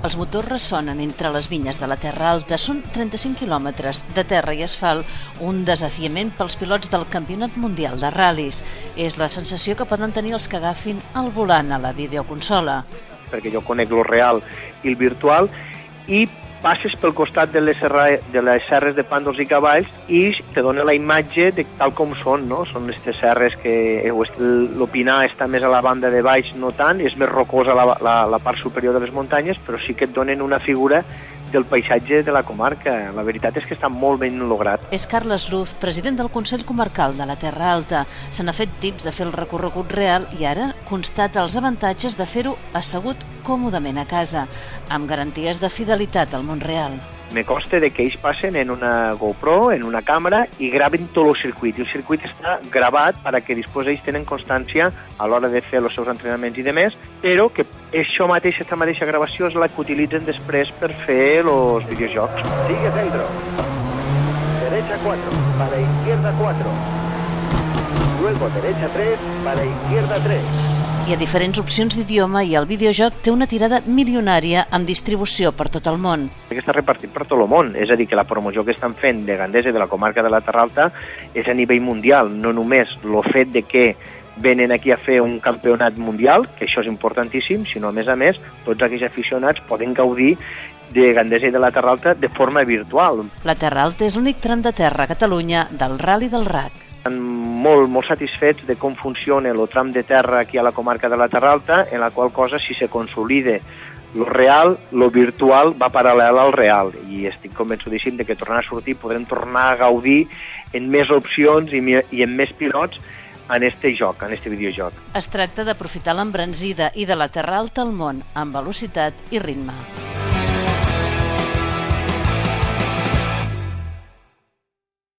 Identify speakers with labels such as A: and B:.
A: Els motors ressonen entre les vinyes de la Terra Alta. Són 35 quilòmetres de terra i asfalt, un desafiament pels pilots del Campionat Mundial de Ral·lis. És la sensació que poden tenir els que agafin el volant a la videoconsola.
B: perquè jo conec lo real i el virtual, i passes pel costat de les, serra, de les serres de pàndols i cavalls i te dona la imatge de tal com són, no? Són aquestes serres que eh, l'opinar està més a la banda de baix, no tant, és més rocosa la, la, la part superior de les muntanyes, però sí que et donen una figura del paisatge de la comarca. La veritat és que està molt ben lograt.
A: És Carles Luz, president del Consell Comarcal de la Terra Alta. Se n'ha fet tips de fer el recorregut real i ara constata els avantatges de fer-ho assegut còmodament a casa, amb garanties de fidelitat al món real
B: me consta de que ells passen en una GoPro, en una càmera, i graven tot el circuit. I el circuit està gravat perquè després ells tenen constància a l'hora de fer els seus entrenaments i demés, però que això mateix, aquesta mateixa gravació és la que utilitzen després per fer els videojocs.
C: Sigue centro. Derecha 4, para izquierda 4. Luego derecha 3, para izquierda 3.
A: Hi ha diferents opcions d'idioma i el videojoc té una tirada milionària amb distribució per tot el món.
B: Que està repartit per tot el món, és a dir, que la promoció que estan fent de Gandesa i de la comarca de la Terra Alta és a nivell mundial, no només el fet de que venen aquí a fer un campionat mundial, que això és importantíssim, sinó a més a més tots aquells aficionats poden gaudir de Gandesa i de la Terra Alta de forma virtual.
A: La Terra Alta és l'únic tram de terra a Catalunya del Rally del RAC
B: estan molt, molt satisfets de com funciona el tram de terra aquí a la comarca de la Terra Alta, en la qual cosa, si se consolide lo real, lo virtual va paral·lel al real i estic convençudíssim de que tornar a sortir podrem tornar a gaudir en més opcions i, i en més pilots en este joc, en este videojoc.
A: Es tracta d'aprofitar l'embranzida i de la terra alta al món amb velocitat i ritme.